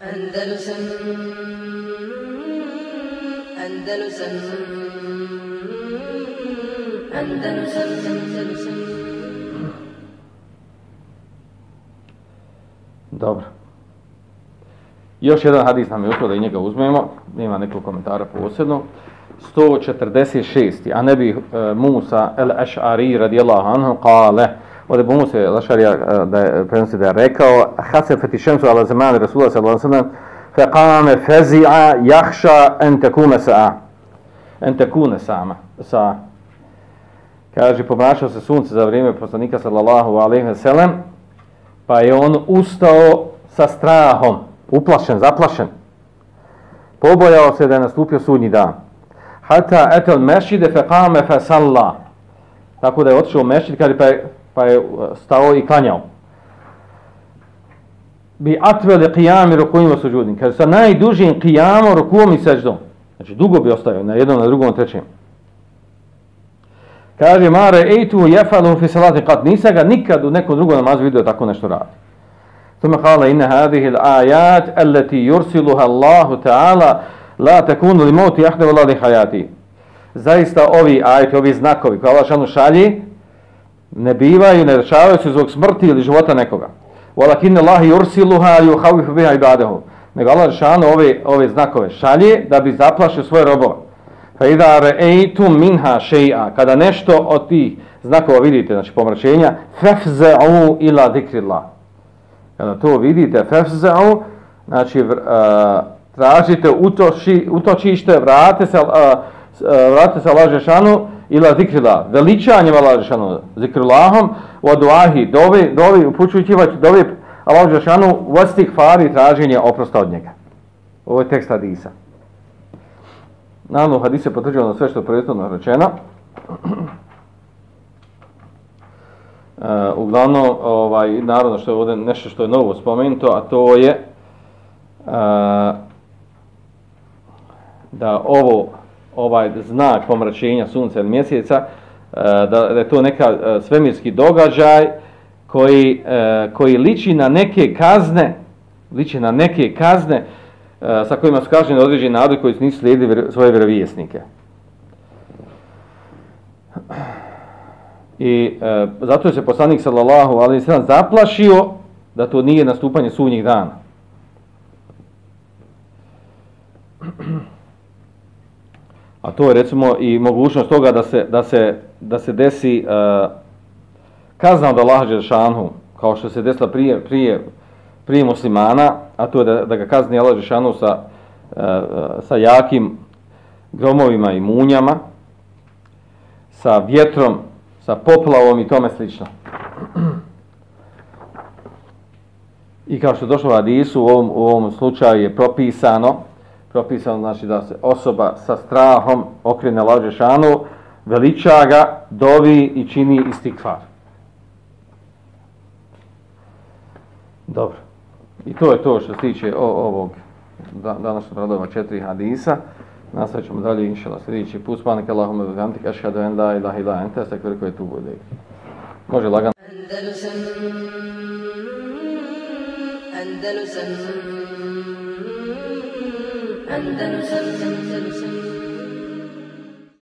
Andalusam Andalusam Andalusam Andalusam Dobro. Još jedan hadis nam je ušlo da i njega uzmemo. Ima nekoliko komentara posebno. 146. A ne bi e, Musa el-Ash'ari radijallahu anhu kale, Ode bi Musa Lašarija da je, prenosi da je rekao, Hasefeti šemsu ala zemani Rasulullah sallallahu sallam, fe kame fezi'a jahša en tekune sa'a. En tekune sa'ma. Sa. Kaže, pomrašao se sunce za vrijeme poslanika sallallahu alaihi wa sallam, pa je on ustao sa strahom, uplašen, zaplašen. Pobojao se da je nastupio sudnji dan hata etel mešide fe kame fe salla. Tako da je otišao u mešid kaže, pa je, pa je uh, stao i klanjao. Bi atveli qiyami rukujima suđudin. Kaže sa najdužim qiyamom rukuom i seđdom. Znači dugo bi ostavio na jednom, na drugom, na trećem. Kaže Mare ejtu jefalu fi salati qat. Nisa ga nikad u nekom drugom namazu vidio tako nešto radi. Tome kala inna hadihi l-ajat allati yursiluha Allahu ta'ala La takunu li moti ahde vola li hajati. Zaista ovi ajti, ovi znakovi koje Allah šanu šalji, ne bivaju, ne rešavaju se zbog smrti ili života nekoga. Walakin Allah yursiluha yuhawifu biha ibadahu. Nego Allah šano ove, ove znakove šalje da bi zaplašio svoje robove. Fa idha ra'aytum minha shay'a, kada nešto od tih znakova vidite, znači pomračenja, fafza'u ila dhikrillah. Kada to vidite, fafza'u, znači uh, tražite utoči, utočište, vrate se, uh, vrate se Allah Žešanu ila zikrila, veličanjem Allah Žešanu, zikrilahom, u aduahi, dovi, dovi, upućujući vać, dovi Allah Žešanu, u vlastih fari traženje oprosta od njega. Ovo je tekst hadisa. Naravno, hadis je potvrđeno na sve što je prethodno rečeno. Uh, uglavnom, ovaj, naravno što je ovdje nešto što je novo spomenuto, a to je uh, da ovo ovaj znak pomračenja sunca ili mjeseca e, da, da je to neka e, svemirski događaj koji, e, koji liči na neke kazne liči na neke kazne sa kojima su kažnjeni određeni narodi koji nisu slijedili svoje vjerovijesnike. I e, zato je se poslanik sallallahu alejhi ve sellem zaplašio da to nije nastupanje sunnjih dana. A to je recimo i mogućnost toga da se, da se, da se desi uh, kazna od Allaha Đeršanu, kao što se desila prije, prije, prije muslimana, a to je da, da ga kazni Allah Đeršanu sa, uh, sa jakim gromovima i munjama, sa vjetrom, sa poplavom i tome slično. I kao što je došlo u Adisu, u ovom, u ovom slučaju je propisano, propisano znači da se osoba sa strahom okrene Lađešanu, veliča ga, dovi i čini istikvar. Dobro. I to je to što se tiče o, ovog današnjeg radova četiri hadisa. Nastavit ćemo dalje, inšala, sljedeći put. Spanik Allahumma wa bihamdika ashhadu an la ilaha illa anta astaghfiruka wa atubu bude. Može lagano. Andalusam Andalusam Andalusam Andalusam